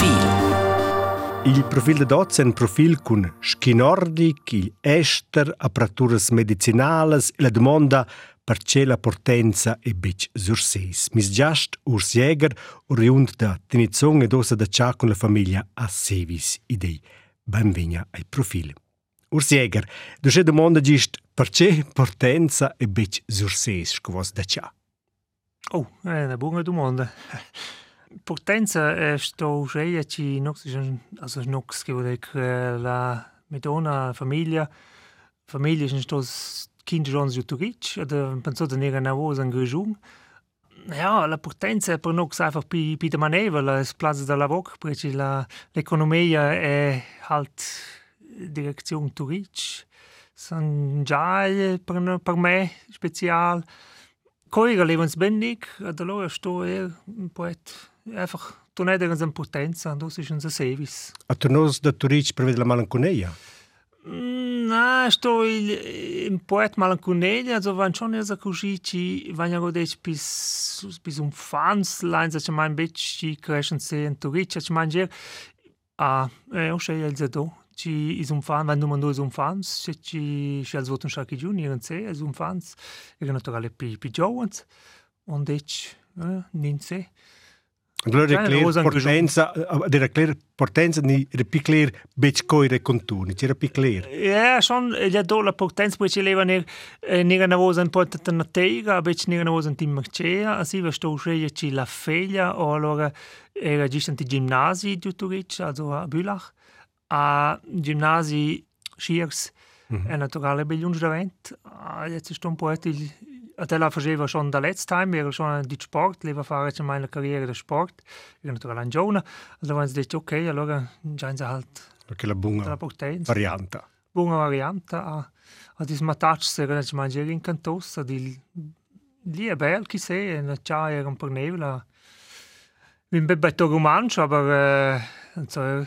Profil. Il profil de dots è un profil con schi nordic, il ester, apparaturas medicinales e la domanda perché la portenza e bec surseis. Mis giast urs jäger oriund da tenizong ed osa da cia con la famiglia a sevis idei. Benvegna ai profil. Urs jäger, du se domanda gist perché portenza e bec surseis scovos da cia. Oh, è una buona domanda. Potenza è sto scheia ci nox also nox che vuol dire la medona famiglia. Famiglia sind sto kind jons ju turic da penso da nera na vosa in grejung ja la potenza per nox einfach pi pi de maneva la plaza da lavoro perché la l'economia è halt direzione turic san già per per me special. Coiga lebensbendig, da allora sto poet einfach, tu ne da sem potenca, tu si še za servis. A tu nos da tu rič prevedla malankoneja? Mm, Na, što je poet malankoneja, to van čon je zakužiči, van jago deč pis, pis um fans, lajn za če manj beči, krešen se en tu rič, če manj žer. A, evo še je za to. Če izumfan, van numano izumfans, če če še al zvoten šaki junior, en se izumfans, je naturale pi, pi jovans, on deč, eh, ja, nin se. Eh, Allora declare portenza, eh, declare portenza ni repiclare becco i contuni, c'era piclare. Ja, eh, schon ja eh, do la portenza poi ci leva ne ne na vosan porta na teiga, bec ne na vosan tim marcea, asi va sto sceglie ci la feglia o allora era gistan ti gimnasi di Turic, also a Bülach, a gimnasi schiers mm -hmm. e naturale bellunge davent, jetzt ist un po' il Adela faceva schon da letzt time, era schon di sport, leva fare mai la carriera da sport, era naturale un giovane, allora hanno detto ok, allora già halt Perché la la bunga potenza. varianta. buona variante a, a dis matach se che ci mangiare in cantossa di lì è bello chi se e la c'ha era un per nevla bin bebetto romancio aber äh, so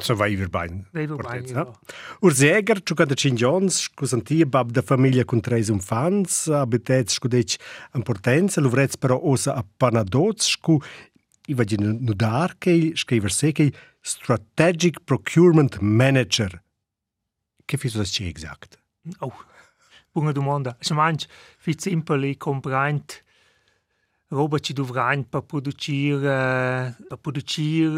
So vai ir bem. Vai ir bem. Os Jäger, jogada Chinjons, que são tia bab da família com três infants, habitantes que deixam importância, luvrets para ossa a panadotes, que i va gina no dar que escrever se que strategic procurement manager. Que fiz das che exakt? Oh. Bunga domanda. Ich mein, fit simpel i comprend roba ci dovrain per producir per producir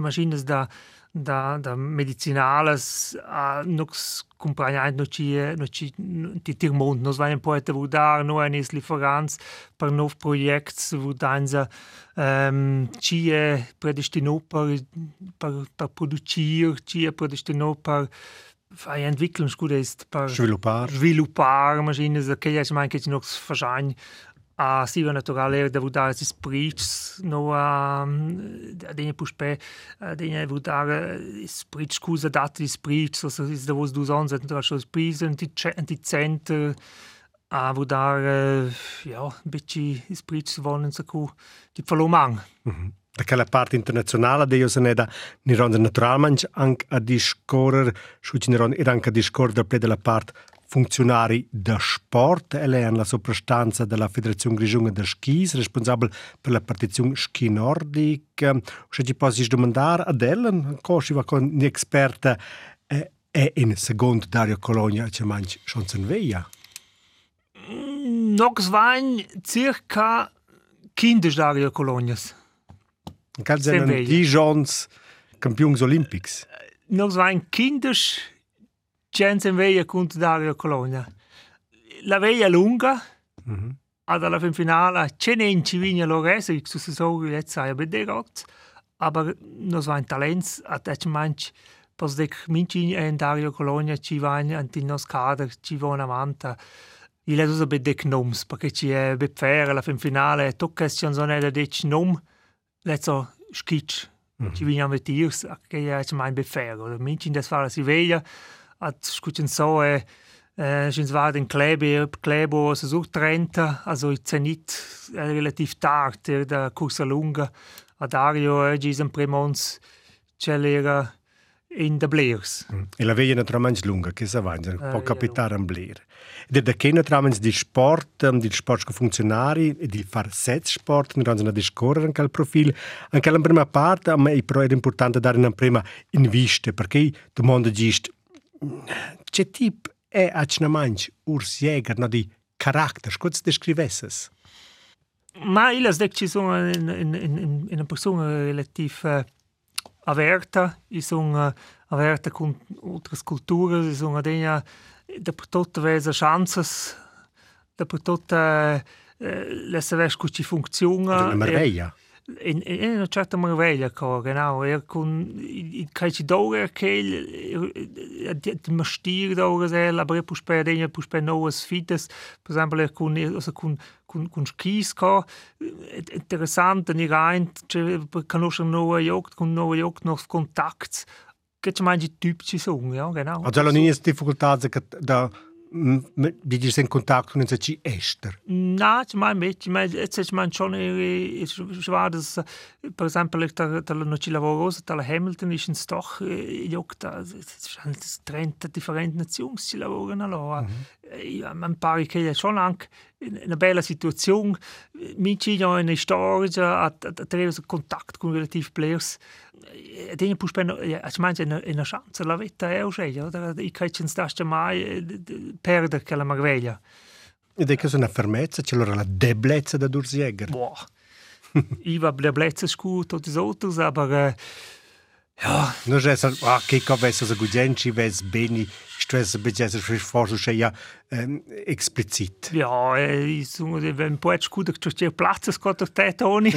machines da da da medicinales a nux compagnain no ci no ci ti tirmont nos vain poeta vudar no anis lieferants per nov projects vudanza um, ci è predestino per per per producir ci è predestino per fai entwickeln scuda ist per Sviluppar. sviluppare machines che ja mein che noch verschain a Sivana Torale da si sprič, no a denje pušpe, denje vudare eh, sprič ku zadati sprič, so se da voz duzon, zato da šel sprič, anticenter, a vudare, ja, beči sprič volen tako, ki falo manj. Mm -hmm. Da quella parte internazionale de io se ne da ni ronda naturalmente anche a discorrer, schu ci ne ronda ir anche a discorrer da ple della parte funzionari da sport, ele è la soprastanza della Federazione Grigiunga da Skis, responsabile per la partizione ski nordic. Se ci posso domandare ad Ellen, così va con un'esperta, eh, è in secondo Dario Colonia, c'è mangi schon veia. Nox vain circa 15 dario colonias. In caso sono Senveia. Dijons Campions Olympics. Vain 15 gens in veia cont dario colonia. La veia lunga, Mhm. ad alla fin finale ne in civigna lores, ich su so jetzt sei bederot, aber nos vain talents at ech manch pos dec minci en dario colonia ci vain anti nos kader ci vona manta. Il è usa bedec noms, perché ci è bepfere alla fin finale, tocca si non è da dec nom, letzo skitch. Ci viniamo a tirs, che è mein bepfere. Oder minci in des fare si veia, at scucen so äh, sind war den Klebe, Klebo so so trenta, also i Zenit äh, relativ tard der da Cursa lunga. A Dario oggi in Premons c'è l'era in de Blairs. Mm. E la veia naturalmente lunga, che si avanza, Ah, può via capitare un Blair. È da che naturalmente di sport, um, di sport con funzionari, di fare set sport, ne ranno a discorrere anche al profilo. Anche alla prima parte, a me però era importante dare una prima in vista, perché domanda gist, che tipo è a cinamanci urs jäger, no di carattere, come si descrivesses? Ma io dec ci sono in, in, in, in una persona relativ uh, averta, io sono uh, averta con altre culture, io sono dappertut aveis a chances, dappertut eh, lesse veis cu ci funziona. Una merveia. Ja. In, in, in una certa merveia, co, genau. Er kun, in kai ci dore erkel, di mastir dore sel, aber er puspe adegna, puspe novas fites, per esempio, er kun, also kun, kun, kun skis ko, interessant, ni rein, conoscere nova jogt, kun nova jogt, novs kontakts, Che ci mangi tipici sono, ja, genau. Also, non è difficoltà da di dire in contatto con ci ester. Na, ich meine, ich meine, jetzt ich meine schon, ich war das, per esempio, da, da non ci lavoro da Hamilton ist es doch, io, da, das trennt differenti nazioni ci lavorano allora. Man pare che è schon anche una bella situazione, mi ci in una storia, a, a, a tenere contatto con relativi players, e degna pus per, ich meine, una, una chance la vita è uscita, oder? Ich kann jetzt das mai perdere quella meraviglia. Ed è che è una fermezza, c'è allora la deblezza da Dursjäger. Boah. ich war der Plätze gut und das Autos, aber äh, ja. È so, ah, che cosa so gugenci, ves beni, stress becese forse ja ähm, explizit. Ja, äh, ich sage, wenn ein Poet gut ist, steht Platz, es geht auf der Toni.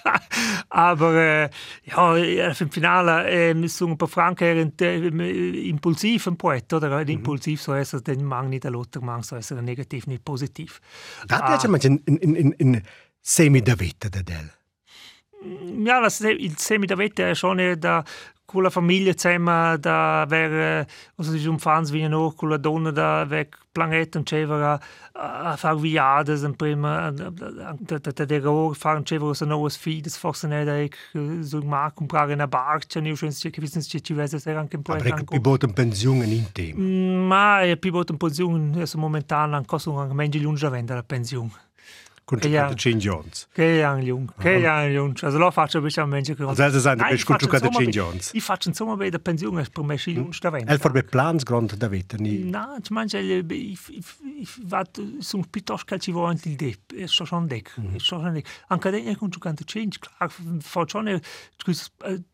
aber ja, im Finale, äh, ich sage, ein paar Franken äh, impulsiv ein Poet, oder? Mhm. Impulsiv, so heißt es, den Mang nicht der Lothar Mang, so er negativ, nicht positiv. Da ah. manche in, in, in, in semi da vita da del. Ja, das, il semi da vita è schon da con la famiglia zusammen da aver also si un fans wie no con la donna da weg planeten cevera a far viadas en prima da da da go fahren cevera so no was fides forse ne da ich so ma comprare una barca ne schon si che wissen si ci vese ser anche un po' anche pi boten pensione in ma e pi boten pensione adesso momentan ancora sono anche meglio lunga vende la pensione con giocate Cin. Che è jung, che è jung. Also lo faccio bisogna a mente che Also du bist gut giocate Cin Jones. Ich faccio insomma bei der Pension per me si lunga da vende. El forbe plans grande da vita ni. No, ci mangia il ich vat sono piuttosto che ci vuole il dep, è sto schon dec, è sto schon dec. Anche degna con giocate Cin, klar, fa schon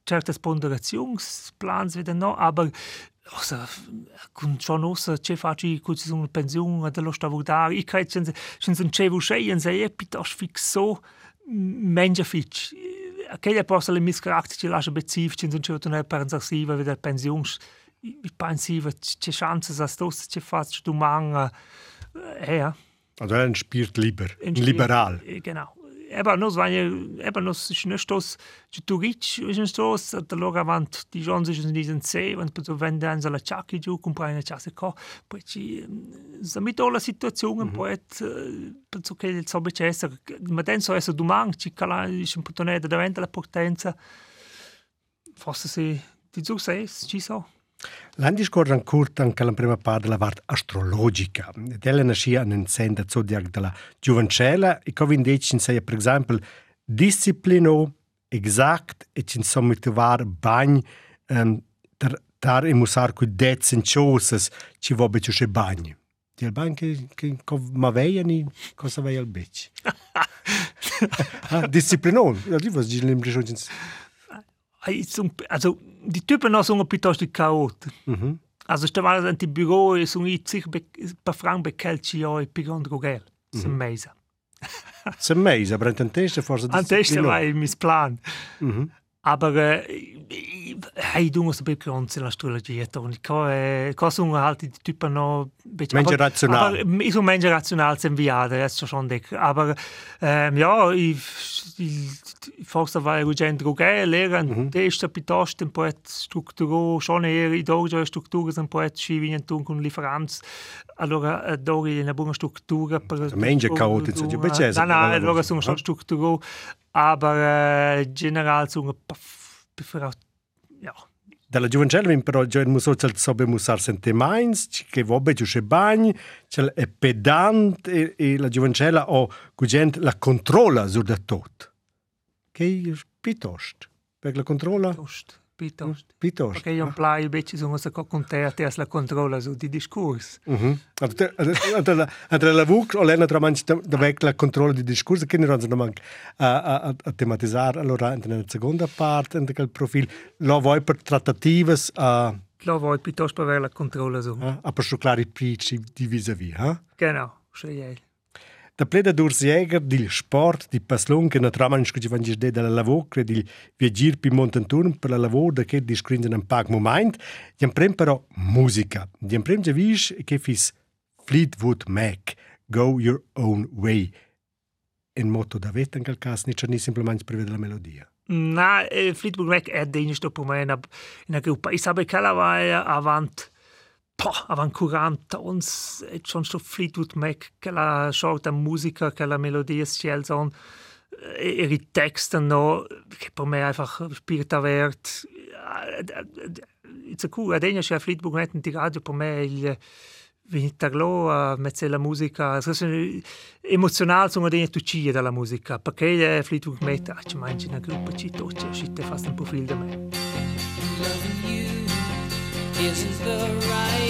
certe ponderazionsplans wieder no, aber also, con ciò nostro c'è facci con una pensione dello stavudare i kai c'è c'è un cevo scheien sei piuttosto fixo menja fitch aquella possa le mis caratteristiche lascia beziv c'è un cevo una pensiva vedere pensione i pensiva c'è chance a sto c'è fast du manga eh ja Also er spielt lieber, liberal. Genau. Eben, nos ist nicht das, tu rich, ist nicht das, da loga avant, die Chance ist in diesem See, wenn du wenn dann so la chacchi giù, comprai una chassa co, poi ci, damit alla situazione, Mhm. poi, penso che il so essere, ma den so essere domani, ci cala, ist un po' da davanti alla potenza, forse se, di giù sei, ci so. L'anno scorso ancora anche la prima parte della parte astrologica. Della nascia in senda zodiac della giovancella e come invece sei per esempio disciplino exact e ci insomma trovar bagn um, tar, tar e musar cu dezen ciosas ci vo beccio che bagn. Ti al bagn che, che co, ma veia ni cosa veia al becci. ah, disciplino. Die was die l'impressione. Also, die Typen sind piuttosto chaotici. Mhm. Also stavano in bureau e sono sich per Frank Beckelci ja e Pigon Drogel. C'est Mhm. mese. Se mese, aber in testa forse An testa disciplino. war il mis plan. Mhm. Aber äh, hey, du musst ein bisschen in l'astrologia, Toni. Cosa sono halt die Typen noch... Menschen rational. Aber ich so Menschen rational sind ja, das ist schon dick. Aber ähm, ja, ich, ich, forse war Eugen Drogel, Lehrer, Mhm. der ist piuttosto un po' strutturato, schon eher in doge strutture sono un po' scivinto con differenza. Allora, eh, dogi una buona struttura per... Menja caotici, per- già becese, No, no, quella allora cosa, sono no? schon strutturato, aber äh, general sono per, per, ja, Dalla giovancella però già in muso c'è sobe musar sente mains, che vobe giù c'è bagni, c'è è pedant e, e la giovancella o cugent la controlla sur da tot. Che piuttosto, per la controlla? Piuttosto. Piuttosto. Piuttosto. Perché io plai invece sono stato contento e la controlla su di discorsi. Mhm. Entre la VUC o l'ena tramanci da vec la controllo di discorso che ne ranno manca a, a, a tematizzare allora nella seconda parte in quel profilo lo vuoi per trattative a Lo vuoi piuttosto per la controlla su. a, a per scioclare i pici di vis-à-vis eh? Genau, scegli. Da pleda dur jäger dil sport di paslon che natraman scu givan gisde dalla lavò cre dil viagir pi montanturn per la lavò da che di scrinden un pac moment. Diam prem però musica. Diam prem ja vis che fis Fleetwood Mac, Go Your Own Way. En motto da vet in quel caso ni c'è ni semplicemente prevede la melodia. Na, eh, Fleetwood Mac è degno sto pomena in a gruppa. I sabe calava avant Poh, avant 40 ons et schon sto Fleetwood Mac che la sorta musica che la melodia scel son e i texti no che per me einfach spielt wert it's a cool adegna c'è Fleetwood Mac in radio per me il Vinterlo met la musica emozional sono degna tuccia dalla musica perché Fleetwood Mac ah, ci mangi una gruppa ci toccia ci te fast un profil da me. Loving you isn't the right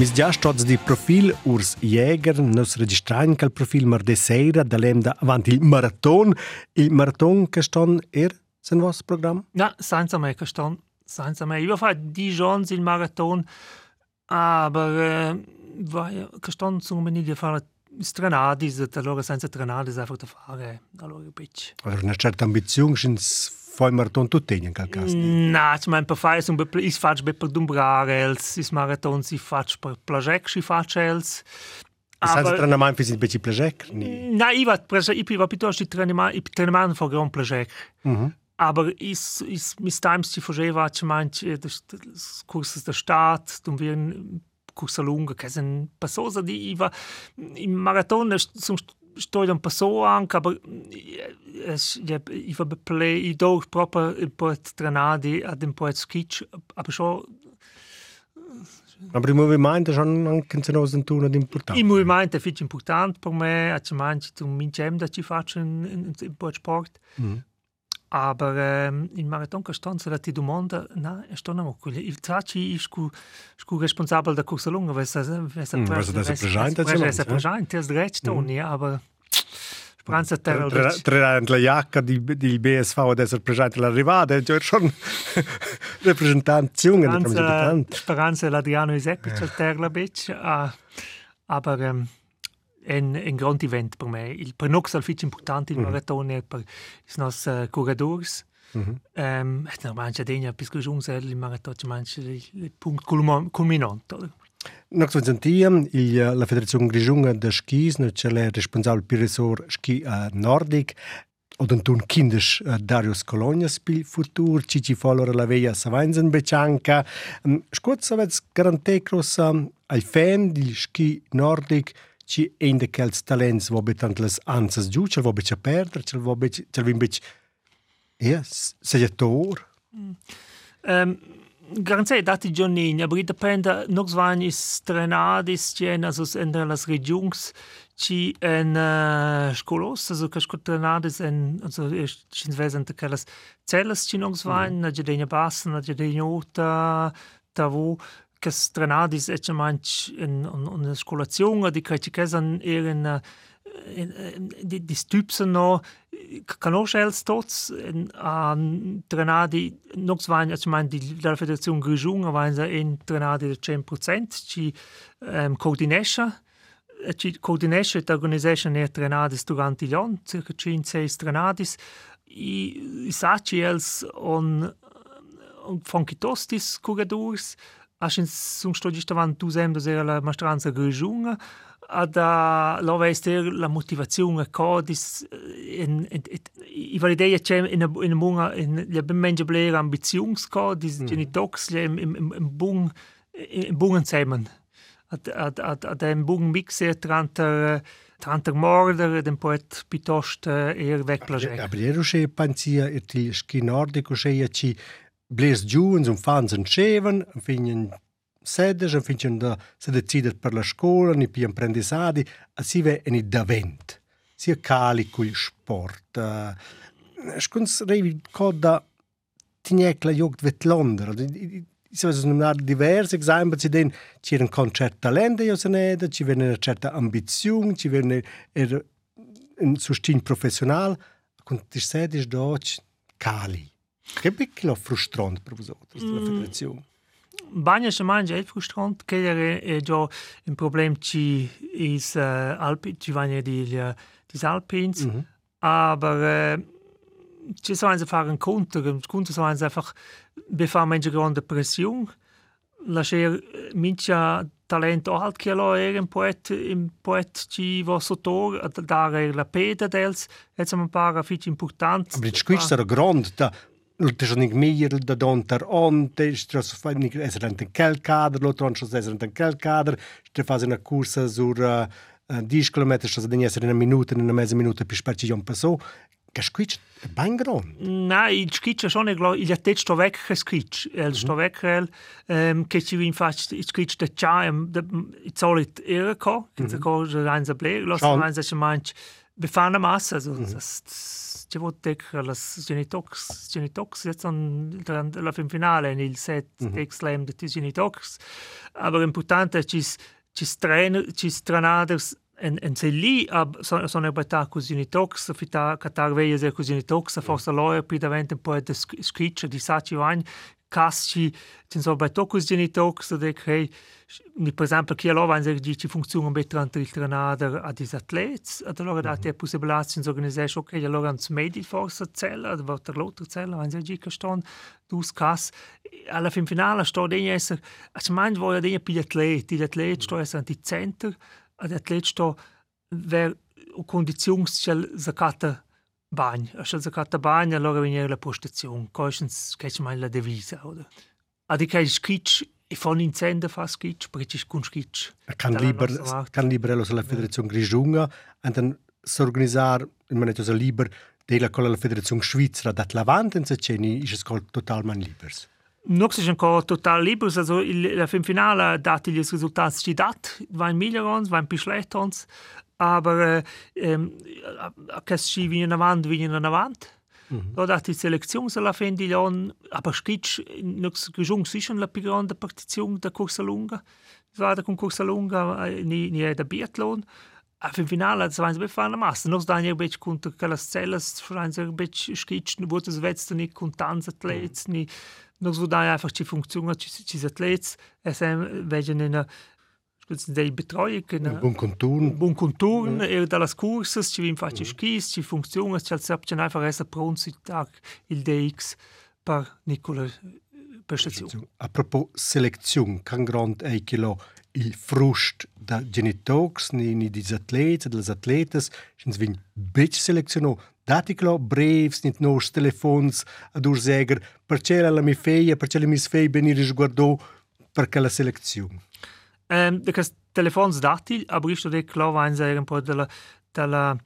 Mis già stots di profil Urs Jäger, nos registrain quel profil mar de sera da lem da avant il marathon. Il marathon che ston er sen vos program? Ja, senza me, Kastan. Senza me. Ich war die Chance im Marathon, aber äh, war ja, Kastan zu mir nicht fare Stranadis, allora senza Stranadis einfach da fare, allora ein bisschen. Allora, una certa ambizione, foi marathon tutti in quel caso. Na, ich mein, per fare un be is fac be per dumbrarels, is marathon si fac per plajec si facels. Senza trenament fi sin beci plajec? Ni. Na, ich war, ich war piuttosto trainement, ich trainement for grand plajec. Mhm. Aber is, is, mis times ci faceva, ci manch, das, das Kurses der Staat, dum wir Kursa lunga, che sind Passosa di, ich war, im Marathon, das, zum sto un passo anche, aber es, ich war beple, ich do proprio un po' trenadi ad un po' skitch, aber schon Aber il movimento è anche in senos un turno d'importanza. Il movimento è molto importante per me, a ci mangi tu min gem da ci faccio in, in, in po' sport. Aber ähm, in Marathon Costanza da ti domanda, na, sto namo quello. Il taci ich scu responsabile da corsa lunga, weil es weil es Mm, weil es das presente weil es zusammen, ja? presente, das recht Toni, aber Speranza terra Tre la jacca di, di BSV ad essere presente all'arrivata, è già schon rappresentazione. Speranza Speranza l'Adriano Isepic al terra bitch, ah, aber ähm, ein, ein grande event per me. Il per nox al fitch importante il maratone e per is nos uh, corredors. Mhm. Ähm, manche degna bis maraton manche il punkt culminant. oder? Nox sentiam il la Federazione Grigiunga de Skis, no c'è responsabile per il sor ski eh, nordic od Antun Kindisch uh, eh, Darius Kolonjas pil futur, Cici Follora la veia Savainzen Becanca. Um, mm, Scuot savets garante cross um, eh, al fan di ski nordic ci ein de quels talents vo betant les anses giu, cel vo bec a perder, cel vo bec, cel vin bec, ja, yes, segetor. Mm. Um, Garanzeit, dass die Janine, aber depende noch so ein ist Trenadis, also entre las Regions, ci en uh, scolos, also kasko Trenadis en, also ich sind wesen de kelas Zelles ci noch so ein, na Janine Bassen, na Janine Ota, da wo kas Trenadis etche manch en en, en skolazione, die kai ci kesan ehren uh, in, in, di, di stupsen no, conoscels tots an trenadi nox vain ich mein die la federazione Grigiunga vain sa in trenadi del 100% ci um, coordinesce e ci coordinesce et organisation e trenadis durante gli anni circa 5-6 trenadis. I, i saci els on on fonkitostis curadurs Aschen sun stodi stavant tu sem da era la mastranza Grigiunga ad a lo vester la motivazione codis in in i validea c'è in in bunga in le benja blera ambitionscodis genitox le im im bung im bungen zusammen ad ad ad ad dem bung mixer tranter tranter morder dem poet piuttosto er wegplager Aber ero che panzia e ti ski nordico che ci bles giuns un fans en cheven, finen sedes, en finen da se decidet per la scola, ni pi apprendisadi, a si ve en i davent. Sia cali cul sport. Uh, scuns revi coda tinecla jogt vet Londra. Si sono numeri diversi, esempio, ci den c'era un concerto talento, io se ne ci viene una certa ambizione, ci viene er, un sostegno professionale, con ti sedi doc cali. Che piccolo frustrante per voi, la federazione. Bagna se mangia è frustrante che è, è già un problema ci is uh, alpi ci vanno di uh, di alpins. Mhm. aber äh, ci sono einfach ein Konter und Konter sono einfach befar manche grande Pression la scher mincha talento alt che lo era un poet un poet ci va sotto a dare la peda dels jetzt ein paar fich important. Aber jetzt squitsch der Grund, da Lute schon nicht mehr, da donter onte, ist das auf ein, es rennt ein Kellkader, Lute schon, es rennt ein Kellkader, ist der Phase einer Kurse sur uh, eh, 10 km, das dann ist in einer Minute, in einer mezza Minute, bis spät ich so. Kasquic è ben grande. No, il schiccio sono glo il testo vecchio schiccio, il sto mhm. vecchio ehm che ci vin fa il schiccio da cha ehm, e il solito era co, che cosa rein sa ble, lo sa rein sa manch befana massa so mhm. das das ci vuol dire las genitox, genitox jetzt an la fin finale in il set mm -hmm. slam de tis genitox, aber importante è ci ci trainer, ci tranaders en en se lì ab sono sono bata così tox fita catar veia se così tox forse loro più davvero un po' di scritch di saci vain casci tin so bei tocus genitox de che ni per esempio chi allora vanno di ci funziona bene anche il trenader a dis atlets ad allora da te possibilità zu organisieren ok allora ans medi forse cella ad volta l'altra cella vanno di che ston dus cas alla fin finale sto de esser a man voglio de più atleti gli atleti sto essere di center ad atlet sto ver condizions cel zakata bagn. A scel zakata bagn, allora viene la postazione. Coisens che mai la devisa, oder? Adi che scritch e von in Zende fa scritch, perché ci con scritch. Kan lieber kan lieber lo la Federazione Grigiunga und dann s'organisar in manetto so lieber della con la Federazione Svizzera dat lavanten se ceni is es col totalmente libers. Nox ist ancora total libers, also la fin finale dati gli risultati ci dat, vain migliorons, vain più schlechtons, aber ähm, che si viene avanti, viene avanti. Mm -hmm. Da die Selektion alla fin di anni, aber skitsch, nux gejung sicher la più grande partizione da corsa lunga. Vada con corsa lunga ni da biathlon. Fin finale das sie befahren massa. Nos da nie bech kunter che las celles frain sie bech skitsch, nu wurde es wetzt ni con tanzatlets ni nos wo da einfach die Funktion ci ci atlets, es vegen in dei betroi che na bon contorn bon contorn mm. er dalla cursa ci vim facci mm. schis ci funziona ci al sapcia na fare essa pronzi tag il dx per Nicola per stazione a propos selezione can grand ei kilo il frust da genitox ni ni dis atleti dels atletes sind vin bitch seleziono datiklo breves nit nos telefons ad urzeger per cela la mi feia per cela mis fei benir sguardo per quella selezione Um, da kas telefon zdati, a briš tudi klovain za jedan pod dela dela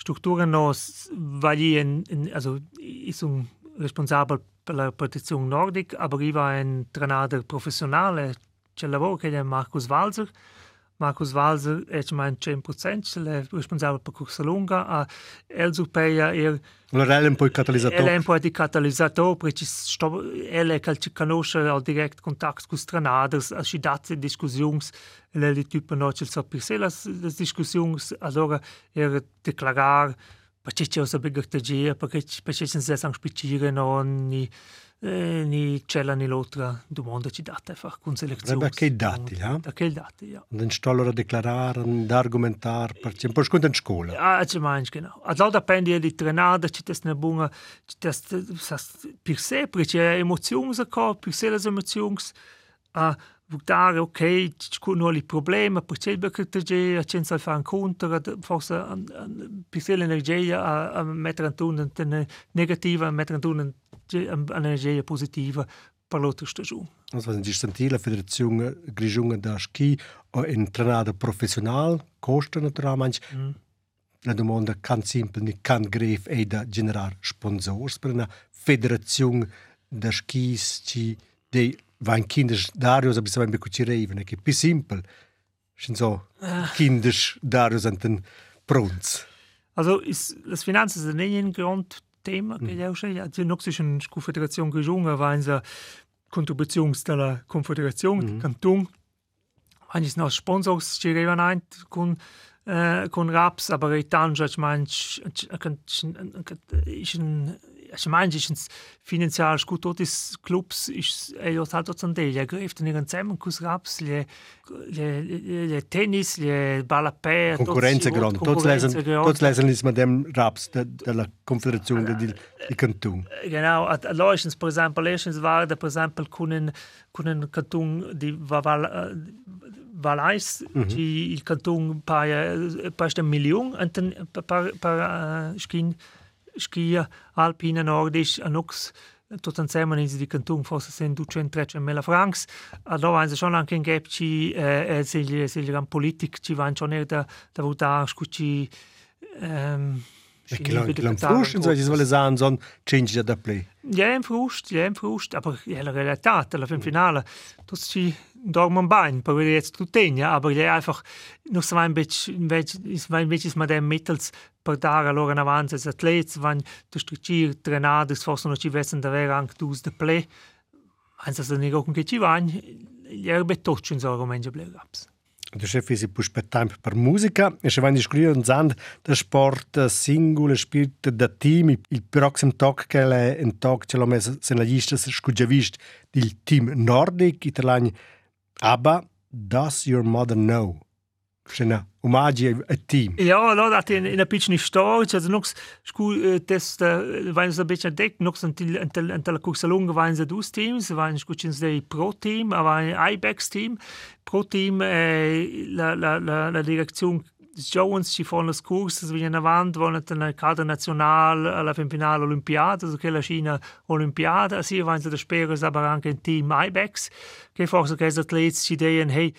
struktura nos valji en, en also ist un responsabel per la protezione nordica, aber iva en trenader professionale, c'è lavoro che è Markus Walzer, Markus Walser è mein 100%, è responsabile per corsa lunga, a El Zupeia er Allora è un po' il catalizzatore. È un po' il catalizzatore, perché è che ci conosce al direct contatto con i tranaders, a ci date discussioni, le tipo no, ci so per sé le discussioni, allora er declarar, perché c'è una bigotegia, perché perché ci si spicciare non ni eh, E, ni cella né l'altra domanda ci data a fare con selezione. Ma che dati, ja? Da che dati, ja. Non sto allora a declarare, a argomentare, per esempio, poi sconto in scuola. Ah, c'è mangi, genau. No. Allora dipende di trenata, c'è testa una buona, c'è testa, per sé, perché c'è emozioni, per sé le emozioni, ah, votare, ok, ci sono i problemi, perché il beccheteggia, a senza fare un conto, forse per l'energia a, a mettere in una negativa, a mettere in una energia positiva per l'altra stagione. Also, wenn Sie sentire la Federazione Grigiunga da Ski o entrenada professional, costa naturalmente, mm. la domanda can simple ni can greve e da generar sponsors per una federazione da skis ci de vain kinders darius aber saben beku ci reiven che più simple sind so Ah. kinders darius anten prunz Also, is, las finanzas sind nicht ein Grundthema, mm. ja, die noch zwischen Confederazione Grigiunga war eine Kontribution della Confederazione, mm. Kanton, Wenn es noch Sponsors ci arrivano anche con, eh, con Raps, aber ich denke, ich meine, ich meine, ich meine, ich finanziell gut dort ist Clubs ist eh io stato zandeglia greft in ihren zusammen kus Raps le le le tennis le ballapè concorrenza grande tots lesen tots lesen is mit dem raps de, della confederazione di, di canton Genau, a Leuchtens, per esempio, Leuchtens war da, per esempio, con con un canton di Valais, il canton paga pasta un milione, e ten, per, per, per uh, skin, skia alpina nordisch, a nux, tot insieme in di canton forse sen 200 mila francs. Allora hanno schon anche in gap ci eh, se gli se gli gran politic ci vanno schon da da votare scucci ehm fruschen so ich wolle sagen son change da play. Ja, im Frust, ja, im Frust, aber ja, la realtà, alla fin finale, tutti ci per vedere tutto tegna, aber gli è einfach, noch so ein bisschen, invece, invece ist man dem mittels per dare allora in avanti als atleti, wenn der Struktur trenades, forse non ci vessen da avere anche dus de play, anzi se ne go che ci gli erbe tocci in so romengia blei raps. Der Chef ist per tempo per musica e se vanno scrivere un zand der sport singolo spielt da team. Il prossimo tag che è un tag ce l'ho messo se la lista se scugia vist il team nordic italiano aber does your mother know Schöne Hommage a team. Ja, no, dat in, in een beetje storage, also nog scu das da waren so ein bisschen entdeckt, noch so ein ein ein der Kurs Lunge waren so dus Teams, waren gut ins dei Pro Team, aber ein Ibex Team. Pro Team äh, la la la la Direktion Jones ci fanno corso, si viene avanti, vanno nel cadro nazionale alla finale Olimpiade, also che la Cina Olimpiade, sì, vanno da spero aber anche in team Ibex, che forse che gli atleti ci dicono, hey,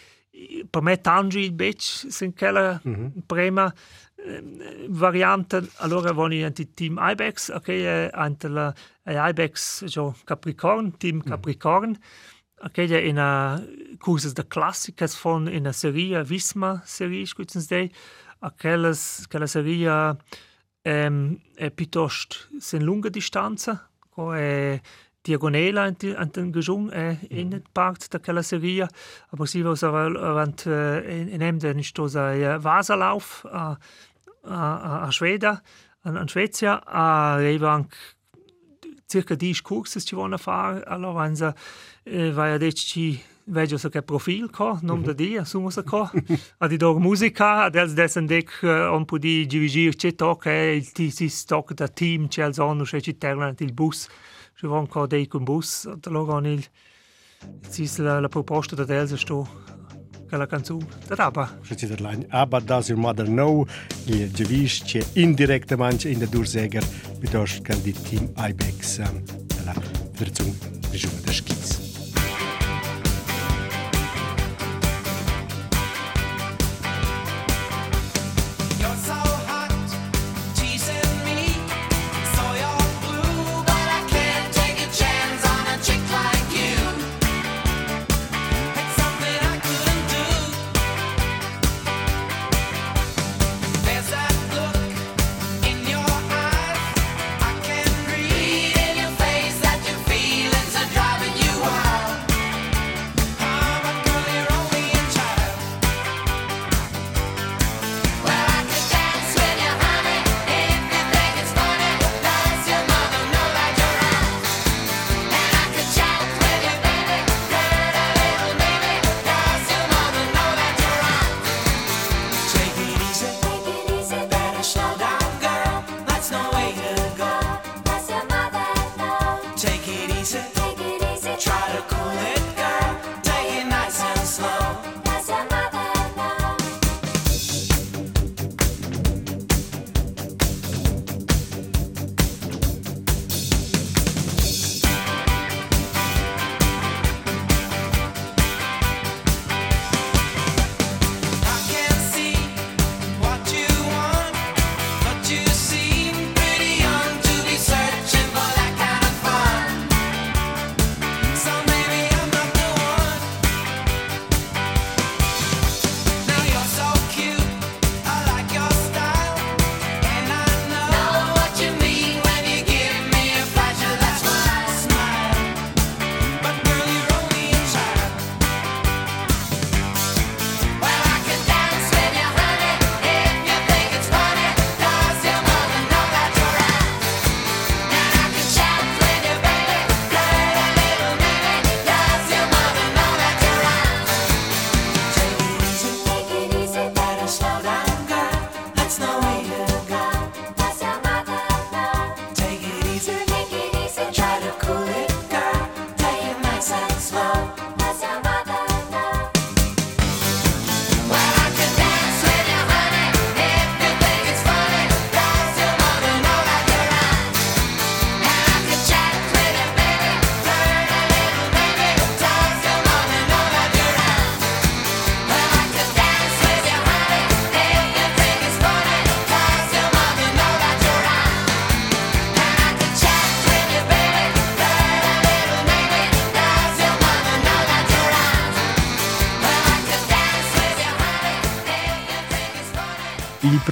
per me tangi il beach sind quella prima eh, variante allora vanno in team Ibex ok eh, ante la eh, Ibex jo Capricorn team Capricorn. ok ja in a curses da classicas von in a serie Visma serie scutzens dei aquelas quella serie ehm, è piuttosto sen lunga distanza co è diagonale an den Gejung äh, in den Park der Kelleria, aber sie was avant äh, in dem den ist das ein Wasserlauf a a Schweden an an Schweizer a Rebank circa 10 curses ci vanno fare allora vanno äh, vai adesci veggio sa che profil co nom mhm. da dia sumo sa co ad i dog musica ad els descendec eh, on pudi dirigir che toc e eh, il ti si stoc da team che els on usce ci terlan il bus je von co dei con bus ad lor on il sis la, la proposta da dels sto che la canzone da daba usce ci terlan aber does your mother know il divis che indirekte manche in der dursäger bitosch kan di team ibex eh, la verzung die Schule der Skizze.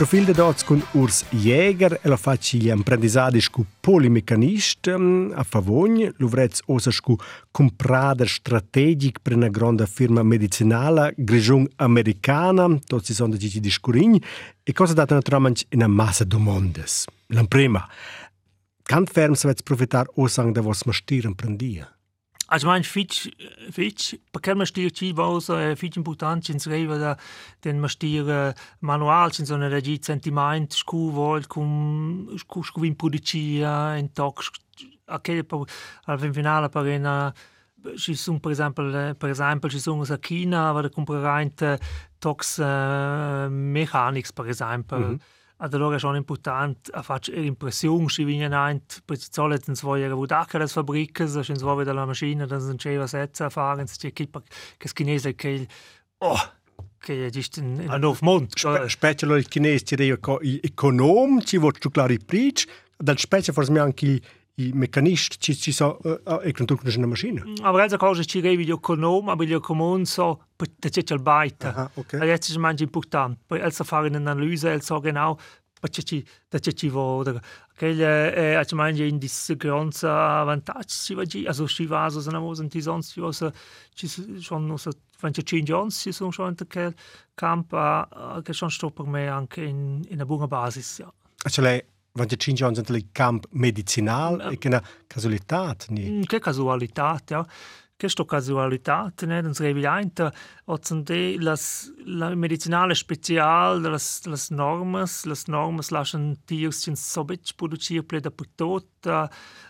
Profil de dots con Urs Jäger e la facci gli apprendizadi scu polimeccanist um, a Favogn, luvrez osa scu comprader strategic per una grande firma medicinala grigiung americana, tots si sono dici discurign, e cosa data naturalmente in una massa domondes. La prima, Kant ferm se vets profitar osang de vos mastir emprendia. Also mein Fitch, Fitch, perché man stier ci vosa è fitch important in sreva da den man stier manual so eine regi sentiment scu vol cum scu scu vin producia in tox a che al fin finale per una ci sono per esempio per esempio ci sono a China da comprare in tox uh, mechanics per esempio mm -hmm. Allora è schon important a fare l'impressione che viene aint per ci den zwei Jahre wo da das Fabriken so schön so wieder la Maschine dann sind schön Sätze erfahren. Sie che che Chinese che oh che giusto in in auf Mond. Spe special ci io econom ci vuol tu clari preach. Dal specie forse anche i meccanist ci ci so e con tu una macchina aber also cosa ci revi gli econom aber gli econom so da c'è il byte Aha, okay. okay. jetzt ist manche important poi elsa fare un'analisi el so genau ci da c'è ci voda che eh also manche in dis große vantage ci va also ci va so una mosen die sonst ci was ci schon so wenn ci Jones ci sono schon in quel camp che schon sto per me anche in in una buona basis ja cioè Wenn die cinque anni del camp medicinal e che una casualità ni. Che casualità, ja. Che sto casualità, ne? Ich ein, ozzende las la medicinale spezial, las las normas, las normas lassen tiers in so bit produziert pleda per tot,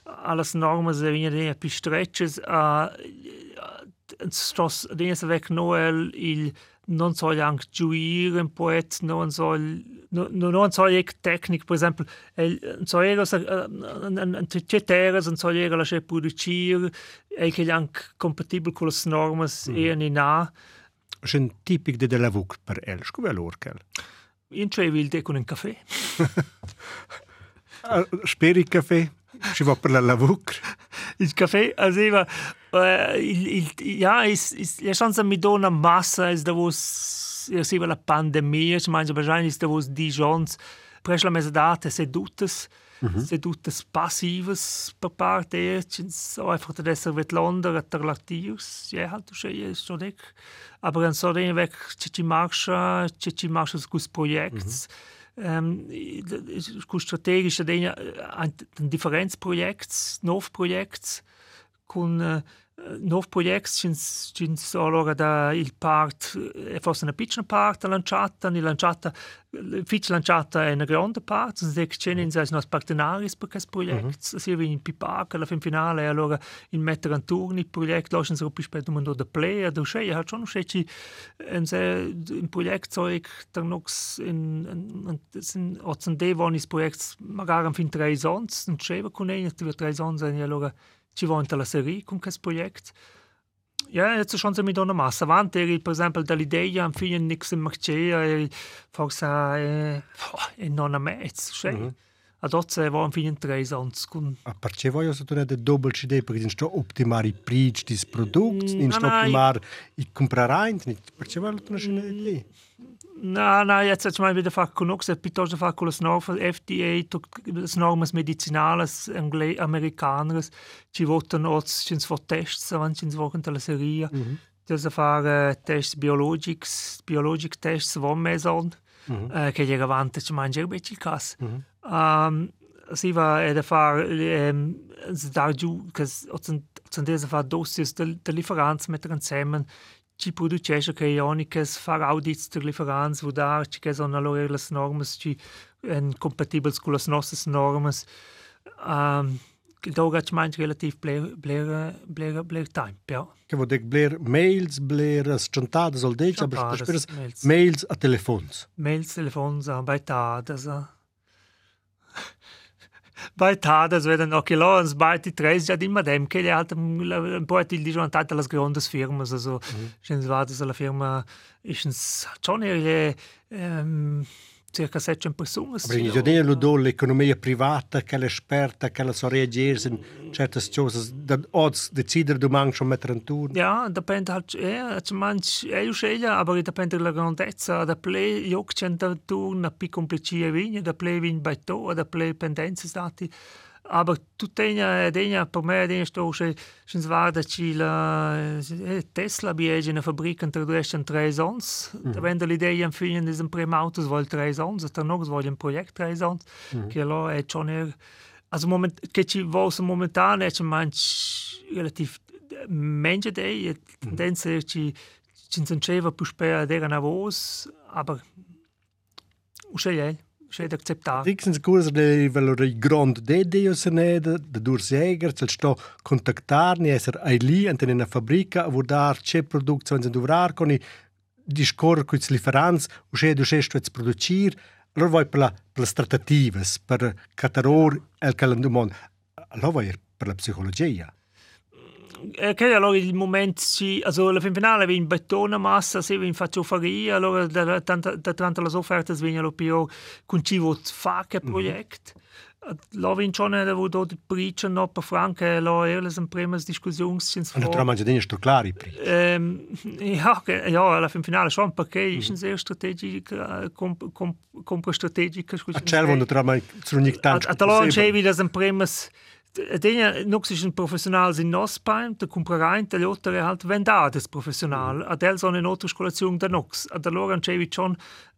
alles normas venire più stretches, stos dines weg noel il non soll anche giuire un poet, non soll no, no so jek tecnico, per esempio, non so jek c'è terra, non so jek la c'è producir, e che è anche compatibile con le norme mm. e in A. C'è un tipico di della VUC per elsch, come all'orchel? In c'è il te con un caffè. Ah, Speri caffè? Ci va per la lavuk? Il caffè, aveva... Uh, il, il, ja, es, es, la chance mi dona massa, es da vos sie la Pandemie, ich meine, wahrscheinlich da, wo es die Chance, presso la mezzadata, sedutes, mhm. sedutes passives per parte, so einfach der Desser wird London, der Latius, ja, halt, du ist schon dick. Aber dann so den weg, ci marcha, ci marcha, das Projekt, mhm. ähm, strategisch ein, ein Differenzprojekt, Novprojekt, con ci sono allora da il part è forse una piccola parte lanciata la lanciata fitch lanciata è una grande parte se che c'è in sei nostri partenari per questo progetto mm -hmm. si in pipac alla fin finale allora in mettere in turno il progetto lasciano se più spesso un da player da c'è ha schon ci un se progetto so ich dann noch in in otzen de von is projekt magari fin tre sons non c'è con ne tre sons allora ci vuole la serie con questo progetto. Ja, jetzt schon so mit einer Masse. Avant eri, per esempio, dall'idea, am fine nix in Marcea, eri forse eh, in non a mezzo, cioè. Mm -hmm. Ad oggi va am fine tre sons con... A perché voglio se tu ne doppel idee, perché non sto optimare i prezzi des prodotti, non Mm, sto ah, no, optimare i comprare, perché voglio tu ne idee. No, no, jetzt hat man wieder fach genug, es piuttosto con le norme FDA, le norme medicinali angle- americanas, ci votano oz, ci sono tests, avanti ci sono la serie. Mhm. Mm -hmm. fare tests biologics, biologic tests, von Maison, mm Mhm. -hmm. che gli avanti ci mangia un il caso. Mhm. Um, si va a fare, um, da giù, che sono fare dossiers de, de lieferanza mettere insieme, ci producesce che ioniches far audits der lieferanza, wo da ci che sono allora le norme ci en compatibili con le nostre norme. Um, da ci mangia relativ bler bler bler bler time, ja. Che vuol dire bler mails, bler soll dire, aber Scentate, speres mails. mails a telefons. Mails, Telefons, bei Tadas. Bei Tadas werden auch gelaufen, bei die Tres ja immer dem, che hat un po' il disvantaggio alle grandi firme, also mhm. war das la firma ist. Schon ihre ähm, circa 700 persone. Aber in Giordania lo do l'economia privata, che l'esperta, che la so reagire in certe cose, da odds decidere domani schon mettere in turno. Ja, depende halt, ja, ci manch, è usceglia, aber depende dalla grandezza, da play, joc c'è turno, più complicie vigna, da play vin bei to, da play pendenze stati. Aber tuttenja denja per me denja sto che schon svarda ci la eh, eh, Tesla bi ege na fabrica inter dues en tre sons. Mm. Da vendo l'idea in fine des un prem autos vol tre sons, da noch vol un projekt tre sons, mm. che lo è schon er Also moment che ci vos momentan è schon manch relativ menje dei mhm. tendenza mm. ci ci incentivo più spera dera na vos, aber usce lei usceglia acceptar. Dixens curs de valori grand de Dio se ne de de Dursäger, cel sto contactarni, esser ai lì ante in fabbrica, a vurdar c'è produzione in dovrar con i discorre con i lieferants, usce du c'è sto producir, allora vai per la per trattativas, per cataror el calendumon. Allora vai per la psicologia. Eh, che allora il momento ci, also la fin finale vi in bettone massa, se vi in faccio faria, allora da tanta da tanta le offerte vengono più con ci vot fa che projekt. Lo vin schon da wo dort preacher no per franca lo erles en primas diskussions ins Und da manche Dinge sto clari pri. Ähm, ja, che- ja, fin finale schon perché mm. è sehr strategica, comp, comp, compra strategica, scusa. A cel vondo tra mai su ogni tanto. At allora c'è das en primas Degna nox ist ein professional in Nospain, der Kumprarein, der Lotter halt vendades professional. Ad el son in altra scolazione da nox. Ad allora c'è schon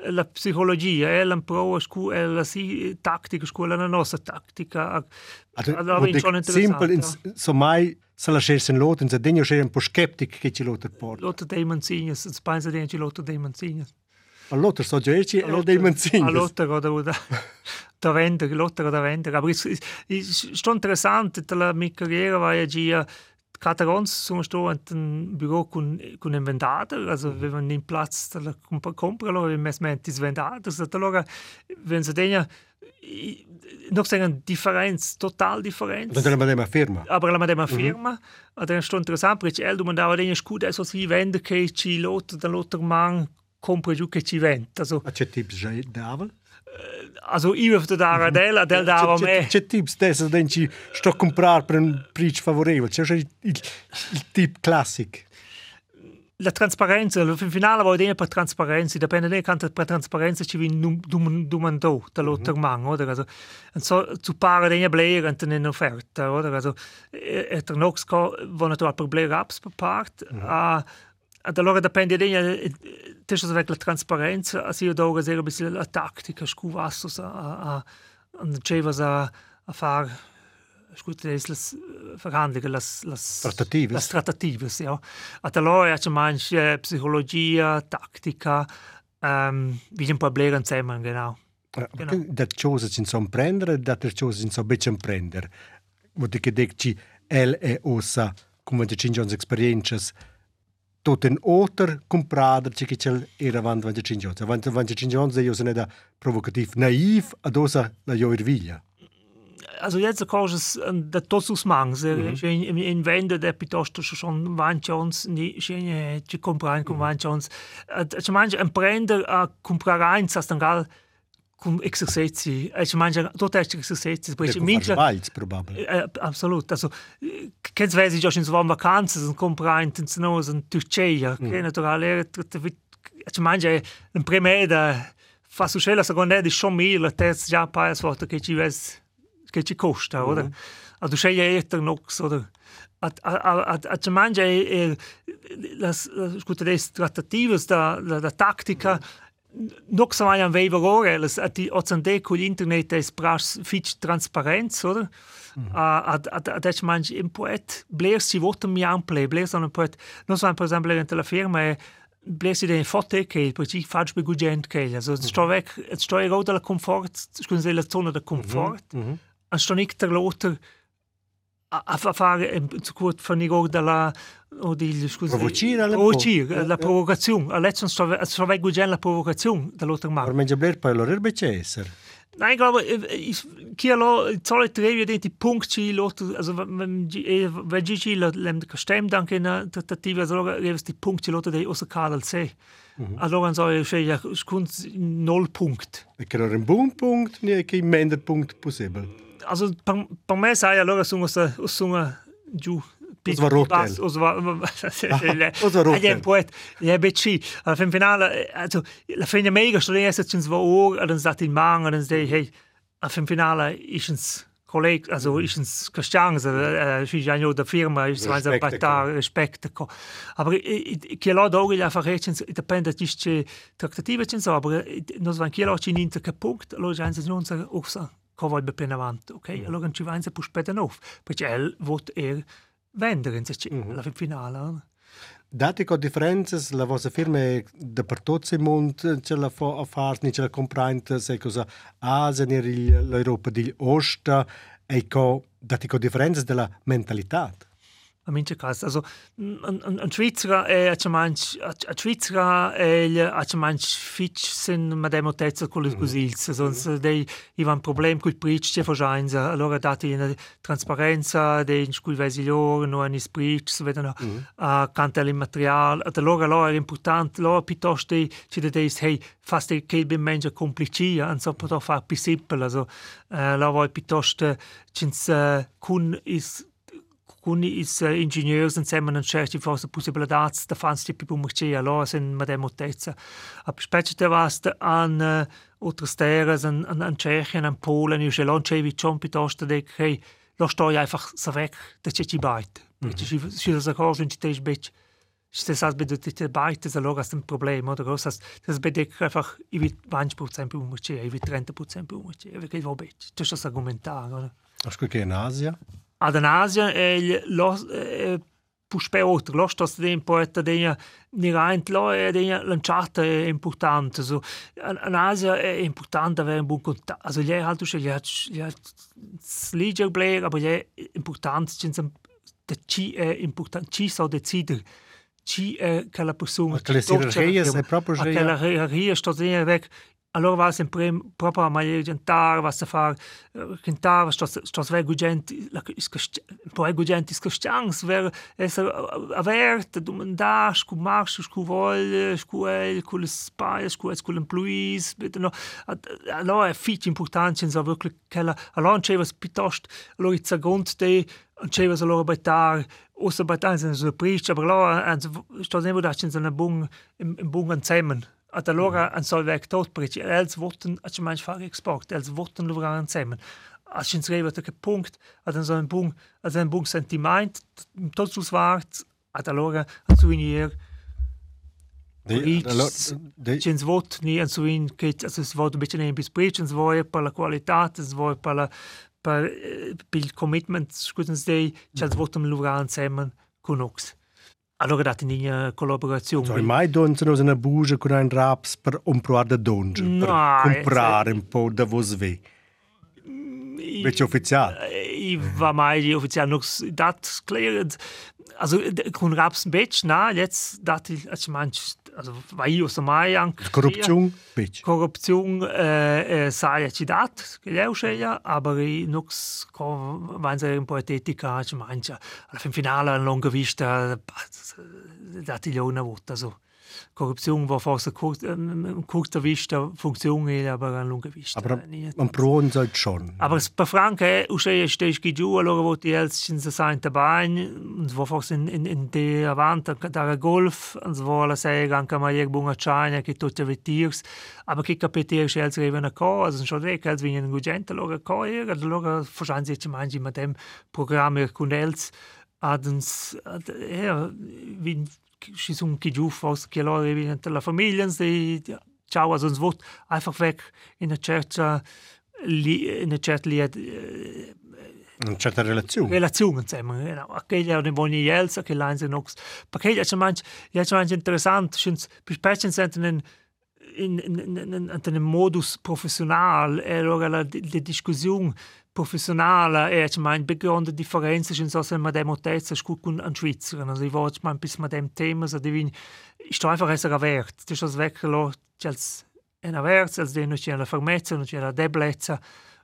la psicologia, el un pro a scu, el la si tattica scuola la nostra tattica. Also, wo vin schon simpel ins so mai se la scherzen lot, in se dinge scher un po skeptic che ci lotter port. Lotter dei manzignes, es pensa den ci lotter dei manzignes. A lotter so gerci, a lotter dei manzini. lotta oder da da vendere, lotta da vendere. Aber es ist interessant, la mia carriera war ja gia Catarons sono sto in un bureau con con invendator, also wenn man in Platz da compra compra lo investment is vendator, so allora wenn sie denia noch sagen Differenz, total Differenz. Da della madema firma. Aber la medema firma, ad è sto interessant, perché el domandava denia scuda so si vende che ci lotta da lotter man compra giù che ci vende. Also A c'è tips già davel? Also io würde da Adele, Adele da a me. C'è tips dessa den ci sto comprar per un prezzo favorevole. C'è il, il, tip classic. La trasparenza, il finale vuol dire per trasparenza, dipende da quanto per trasparenza ci viene domando dall'altro man, oder? Also, und so zu pare degna blair und in offerta, oder? Also, e der nox co vanno trovare per blair apps per part, a Ad allora dipende da eh, te se la transparenza, se io do zero bisogna la tattica, scuvasso a a a a a far scute le verhandelen las las trattative las trattative ja. Ad allora ja c'è manche eh, psicologia tattica ähm wie ein problem zusammen genau eh, genau der chose sind so prendere da der chose sind so bisschen prendere wo die gedecci el e ossa come de cinque experiences tot en oter comprader ci che cel era avant vant cingions. Avant vant cingions de io se ne da provocativ naiv ad ossa la jo viglia. Also jetzt coses da tosus mangs, mm -hmm. in, in vende de piuttosto schon vanchons ni scene ci comprare con vanchons. C'è manche un prender a comprare in sastangal con esercizi. C'è manche tot esercizi, perché mincha Valls probabel. Äh, absolut. Also, äh, kennst du, ich auch in so einem Vakanzen und compra intenzionoso in Turchia, che naturale, ci mangia un premeda, fa su scella seconda di schon la terza già paia svolta che ci ves, che ci costa, oder? Also, sceglie etter nox, oder? At, ci mangia eh, las, las, scusa, des trattativas da, da, da tattica, noch so ein Weber at die Ozande con internet es bras fitch Transparenz, oder? Ad ad ad manch im poet blers si votum mi ample, blers on un poet. Non so per esempio in la firma blers si de foto che per ci faccio be gugent che, also sto weg, sto io della comfort, scusa la zona da comfort. An sto nicht der loter a a fare zu gut von io della o di scusa Provocare un po'. provocare la provocazione a lezzon sto sto weg gugent la provocazione dall'altro Ma mar mengia bler poi lor erbe c'è esser. Nein, ich glaube, ich, hier lo, zolle trevi dei punti lot, also wenn wenn Gigi lem de castem dank in tentativa also reves die punti lot dei osa Karl C. Allora so ich ja skund null punkt. E che era un buon punto, ne che in minder punto possibile. Also per, per me sai allora sono sono giù Os var Rotel. Os var os var Rotel. Ja, poet. Ja, bitte. Alla fin finale, also la fine mega sto erst jetzt ins Ohr, dann sagt in Mang und dann sei hey, alla fin finale ist ins Kolleg, also ist ins Christian, also äh, ist ja nur der Firma, ist so ein Respekt, da Respekt. Aber che la dogi la faccio dipende di che trattative c'è so, aber non so anche la ci in che punkt, allora già non so usa co vuoi ben avanti, ok? Allora ci va in pus speta auf, perché el vot er vendere in se la fin finale. eh? Date co differences, la vostra firma è da per tutto il mondo, ce la fa a fare, ce la comprende, se cosa Asia, l'Europa di Osta, e co, date co differences della mentalità. A mince cas, also an Schweizer è manch a Schweizer è a manch fitch sin ma demo tezza con le cosils, sonst dei ivan problem col preach che fajainza, allora dati in trasparenza dei scul vesilor no an is preach, so vedano a canta il material, ad allora lo è important, lo piuttosto ci deis hey fast che il menja complicia, an so poter far più simple, also eh, lo vuoi piuttosto cins kun is kun is uh, ingenieurs insieme an certi forse possibilitats da fans tipi pu merce allora sin ma demo tezza a specie te vast an otras terras an, an, an Tschechien, an Polen, io gelon cevi cion piuttosto de che lo sto einfach sa weg. Da c'è ci bait ci ci da cosa in ci bec das heißt, bei der Byte ist allora ein Problem, oder? Das heißt, das bedeckt einfach, ich will 20% più ummerce, ich will 30% più ummerce, perché va bene. Das ist das Argumentare, oder? Asco che in Asia, Ad in Asia è lo è puspe oltre, lo sto den poeta degna ni reint lo è degna lanciata è importante, so in Asia è importante avere un buon contatto, also gli halt du gli hat gli hat sliger blair, aber gli è importante c'è der ci è importante, ci so decider ci è che la persona che è che la hierarchia sto dentro weg allora va sempre proprio a mai gentar va a fare cantare sto sto sve gugent la is poi gugent is costangs ver essere avert domandar scu marsch scu vol scu el cul spy scu es cul employees bitte no? Allora è fit importante so wirklich kella allora c'è was piuttosto allora a grund de und c'è was allora betar Ossa betar sind so priest aber allora sto nevo da c'è una im bungan zusammen at allora an sol weg tot bridge els worten at mein far export els worten luvran zusammen als sin reva che punkt at an so ein bung als ein bung sentiment tot sus wart at allora an su inier Cins vot ni an su in che es vot un bisschen ein bis es voi per la qualità es voi per la per eh, il commitment scusens dei c'els votum luvran zusammen con ox allora dat in collaborazione so, mai donzen us una bugia con un raps per un provare da donge, No, per comprare un po' da vos ve. Invece ufficiale. ich war mal die offiziell noch dat klärt also con raps bitch na jetzt dat ich als manch also war io so mai anche Korruption, bitch. Korruption äh, äh, sei ci dat che lei usceglia aber nux co van se un po' etica ci mangia alla fin finale a lunga vista dat il una volta also Korruption war forse kurz, ähm, kurzer vista Funktion aber a lunga vista Aber man proven sollte schon. Aber es per Franca usce stehst che giù allora vo ti els sin se sa in tabain und vo forse in in in de avanti da golf und vo la sei anche mai er bunga china che tutte vetirs aber che capitier els reven a co also schon weg als wenn ein gente allora co er allora verschauen sich mangi mit dem Programm er con els adens ad er wie ci sun che giù forse che loro in la famiglia di ciao also uns wird einfach weg in der certa li, in der certa li, eh, Una certa relazione. relazione insomma genau. aquelli hanno buoni jelsa che lines e nox perché ja c'è manch ja c'è manch interessant schins besprechen sind in in in in, in, in einem modus professional e allora la, la discussione professionale e c'è manch begründe differenze schins so se ma demo tezza scu con an Schweizer also ich wollte man bis ma dem Thema so divin ich sto einfach esser wert das ist das weckelo als una versa, als de non c'è la fermezza, non c'è la deblezza,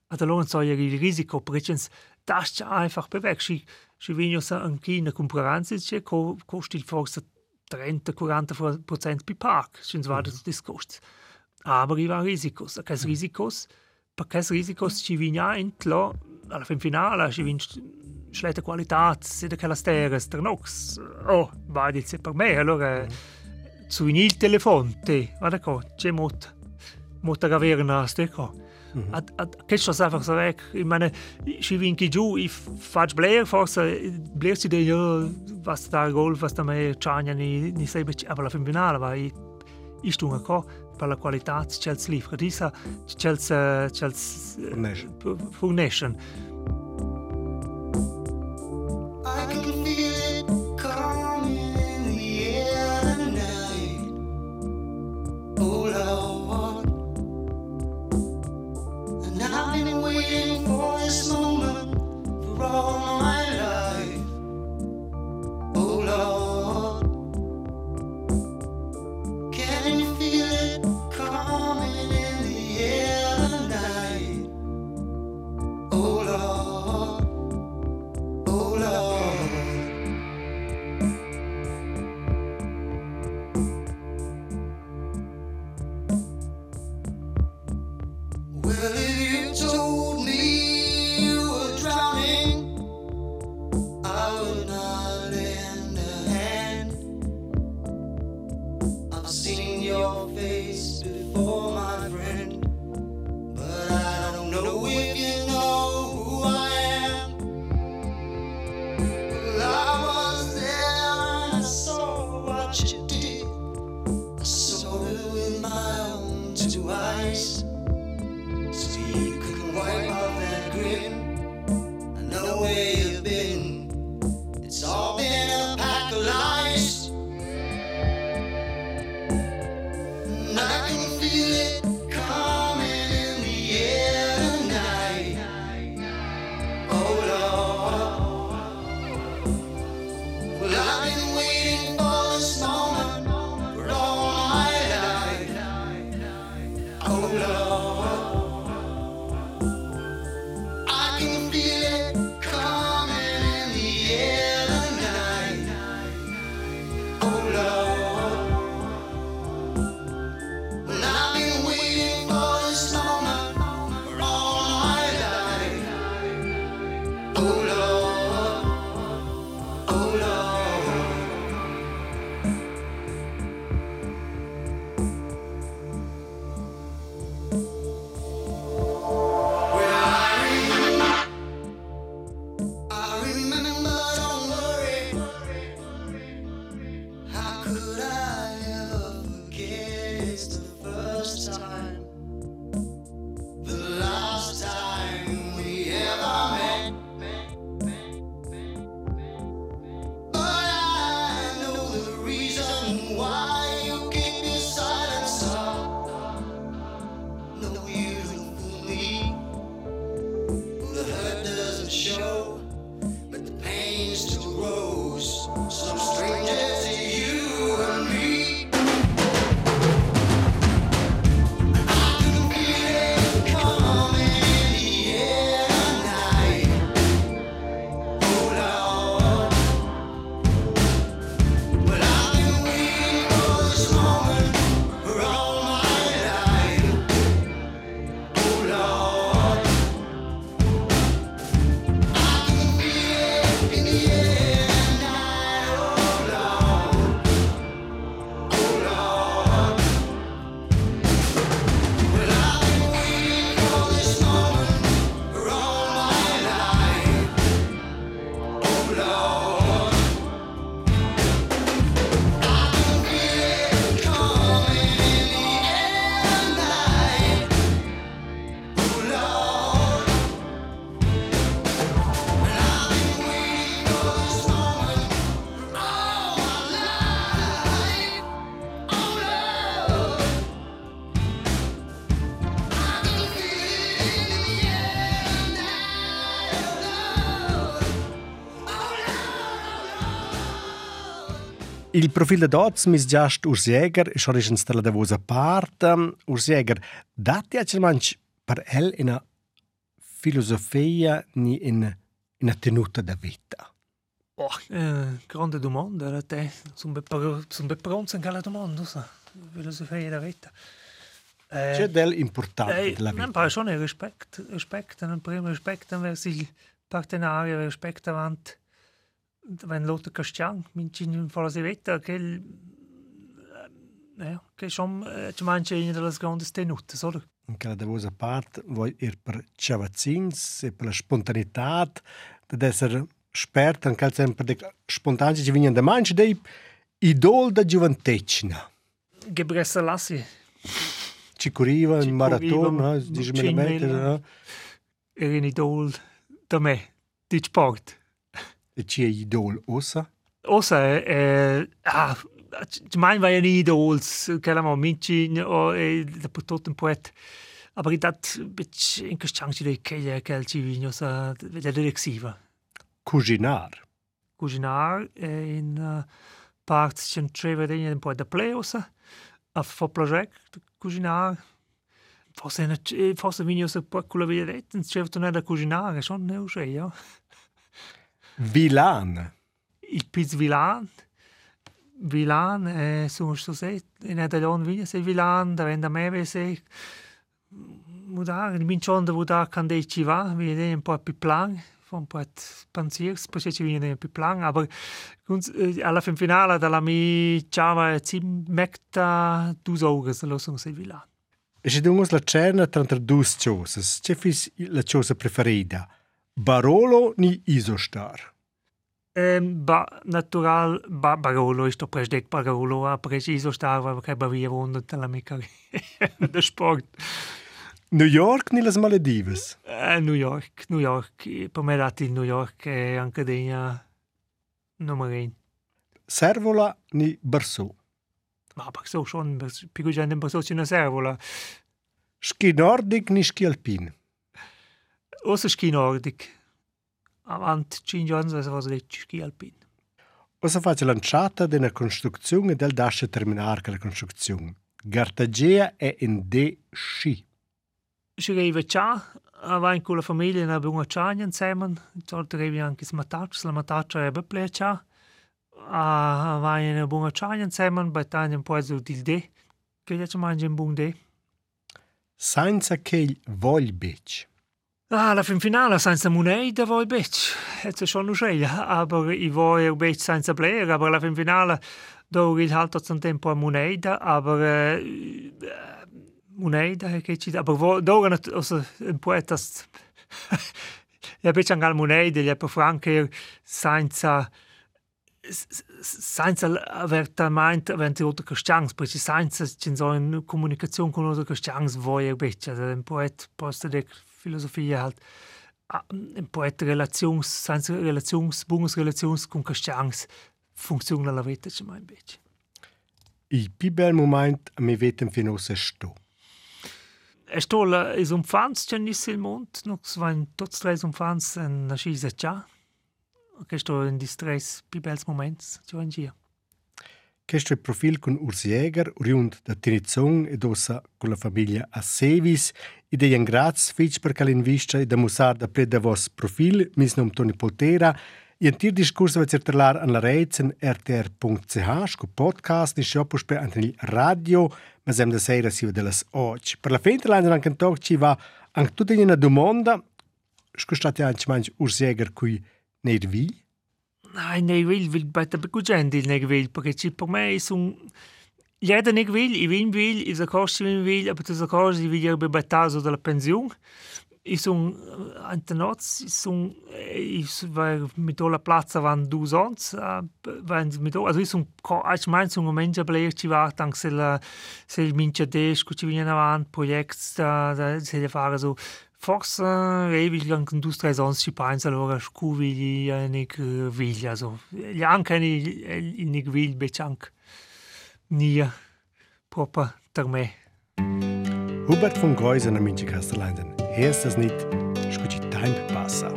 ad allora so il risiko, perché das einfach bewegt. Si, si vigno sa anche in concorrenza, c'è co, costi forse 30-40% più park, sin war das das cost. Aber i war Risikos, che Risikos, perché Risikos ci vigna entlo alla fin finale, ci vince schlette qualità, se da quella steres, der nox. Oh, vai dice per me, allora zu in il telefono, te, guarda qua, c'è molto, molto avere una steco. Ad, ad, che sto einfach so weg. Ich meine, ich vinci giù, ich faccio Blair, forse Blair si dice, oh, was da gol, was da me Ciania ni, ni sebe, aber la fin finale, va, ich, ich stunga qua, per la qualità, c'è il livro, disa, c'è il, c'è il, Fornation. foundation. I can Il profil de dots mis giast Urs Jäger e schon ist stella da vosa part. Um, Urs Jäger, dati a manch per el in a filosofia ni in in a tenuta da vita. Oh, eh, grande domanda da te. Sono be, par- son be pronto in quella domanda, sa. Filosofia da vita. Eh, C'è del importante eh, della non vita. pare schon respect, respect, un primo respect verso il partenario, respect avanti. Wenn Lotte Castian, minci in forse vita che il eh, che schon ci manca una delle grandi tenute, oder? In quella da vosa part voi ir per ciavazzins e per la spontaneità da essere spert anche al sempre de spontanei ci vignan da manch dei idol da gioventecina. Gebre Selassie, Ci curiva Ci in maraton, curiva, no? 10 cin mm, mil. no? er un idol da me, di sport. E ci è idol ossa. Osa, eh, ah, ci mein vai un idols, che la mo minci o e da tot un poet. Aber dat bit in kastangci de che che ci vigno sa de direktiva. Cuginar. Cucinar eh, in uh, part centreva de un po da play osa. A fo project cucinar. Forse una forse vigno sa po quella vedete, c'è tornare da cucinare, son ne usce, ja. Vilan. il Piz Vilan. Vilan, eh, sono sto se, in Adalon vigna se Vilan, da venda me se mudare, in mincion da mudare can dei ci va, vede un po' più plan, un po' pensiers, poi ci viene più plan, aber uns, eh, alla fin finale dalla mi ciava zim mecta dus auges, lo sono se Vilan. E se dungus la cerna tra dus ciosas, c'è fis la cosa preferita? Barolo ni Isostar. Ähm, ba, natural, ba, Barolo, ist doch presdek Barolo, a preciso stava, che bavia wundert dalla mica da sport. New York ni las Maledives. Eh, New York, New York. Per me dati New York è anche degna numero uno. Servola ni Barsò. Ma per so schon, più gente per so c'è una servola. Ski nordic ni ski alpin. Och så ski nordic. Avant 5 anni sono detto ski alpin. O să face lanciata de la construcțiune del dașe terminar la construcțiune. Gartagea e in de sci. Și reive cea, aveam cu la familie, ne abbiamo ceani insemen, tot reive anche smataci, la mataci rebe plecea, a aveam e ne abbiamo ceani insemen, bătani în poezul dilde, că de ce mangi în bun de. Senza che il voglbeci. Ah, la fin finale senza moneta voi bec. Jetzt schon noch schön, aber ich war ja bec senza player, aber la fin finale do il halt tot tempo a moneta, aber äh, moneta che ci aber wo do also un poeta ja bec angal moneta, ja per franche senza senza avvertimento aventi oltre Castians, perché senza c'è in comunicazione con vuoi un beetje, also un poet posta de filosofia halt ah, un poet relazions, senza relazions, buonas relazions con Castians funziona la vita c'è mai beetje. I pi bel moment mi vetem finosa sto. E sto la is un fans c'è nis il mond, no svain tots tres un fans en na schisa già. Che sto in distress pi bels moments, c'è un gia. Questo è il profil con Urs Jäger, oriunt da Tinizzong ed ossa con la famiglia a Sevis. Id è un graz fitch per calinvista e da musar da preda vos profil, mis nom Toni Poltera. I un tir discorso va certelar an la reizen rtr.ch, sco podcast, ni shopus per antenil radio, ma sem da sera si va delas oggi. Per la fente l'anno anche un tog ci va anche tutta una domanda, sco state anche manch Urs Jäger qui nervigli. Nein, nee, will, will bei der Begugend il neg will, perché ci per me un Jeder neg will, i vin will, i sacosti vin will, aber tu sacosti vi ir bei taso della pensione. Is un antenoz, is un is vai mit la plaza van du sons, van mit also is un als meins un menja bler ci va dank se la se mincha des cu ci viene avanti projects da se le fare so Forse ewig lang dus tre sons ci pensa allora scuvi nig vil also ja anche ni nig vil bechank nia proper per me Hubert von Geusen am München Kastellanden. Hier ist das nicht, scuci time passa.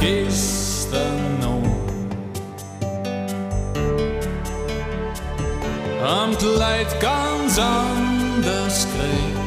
distant home. And the light comes on the.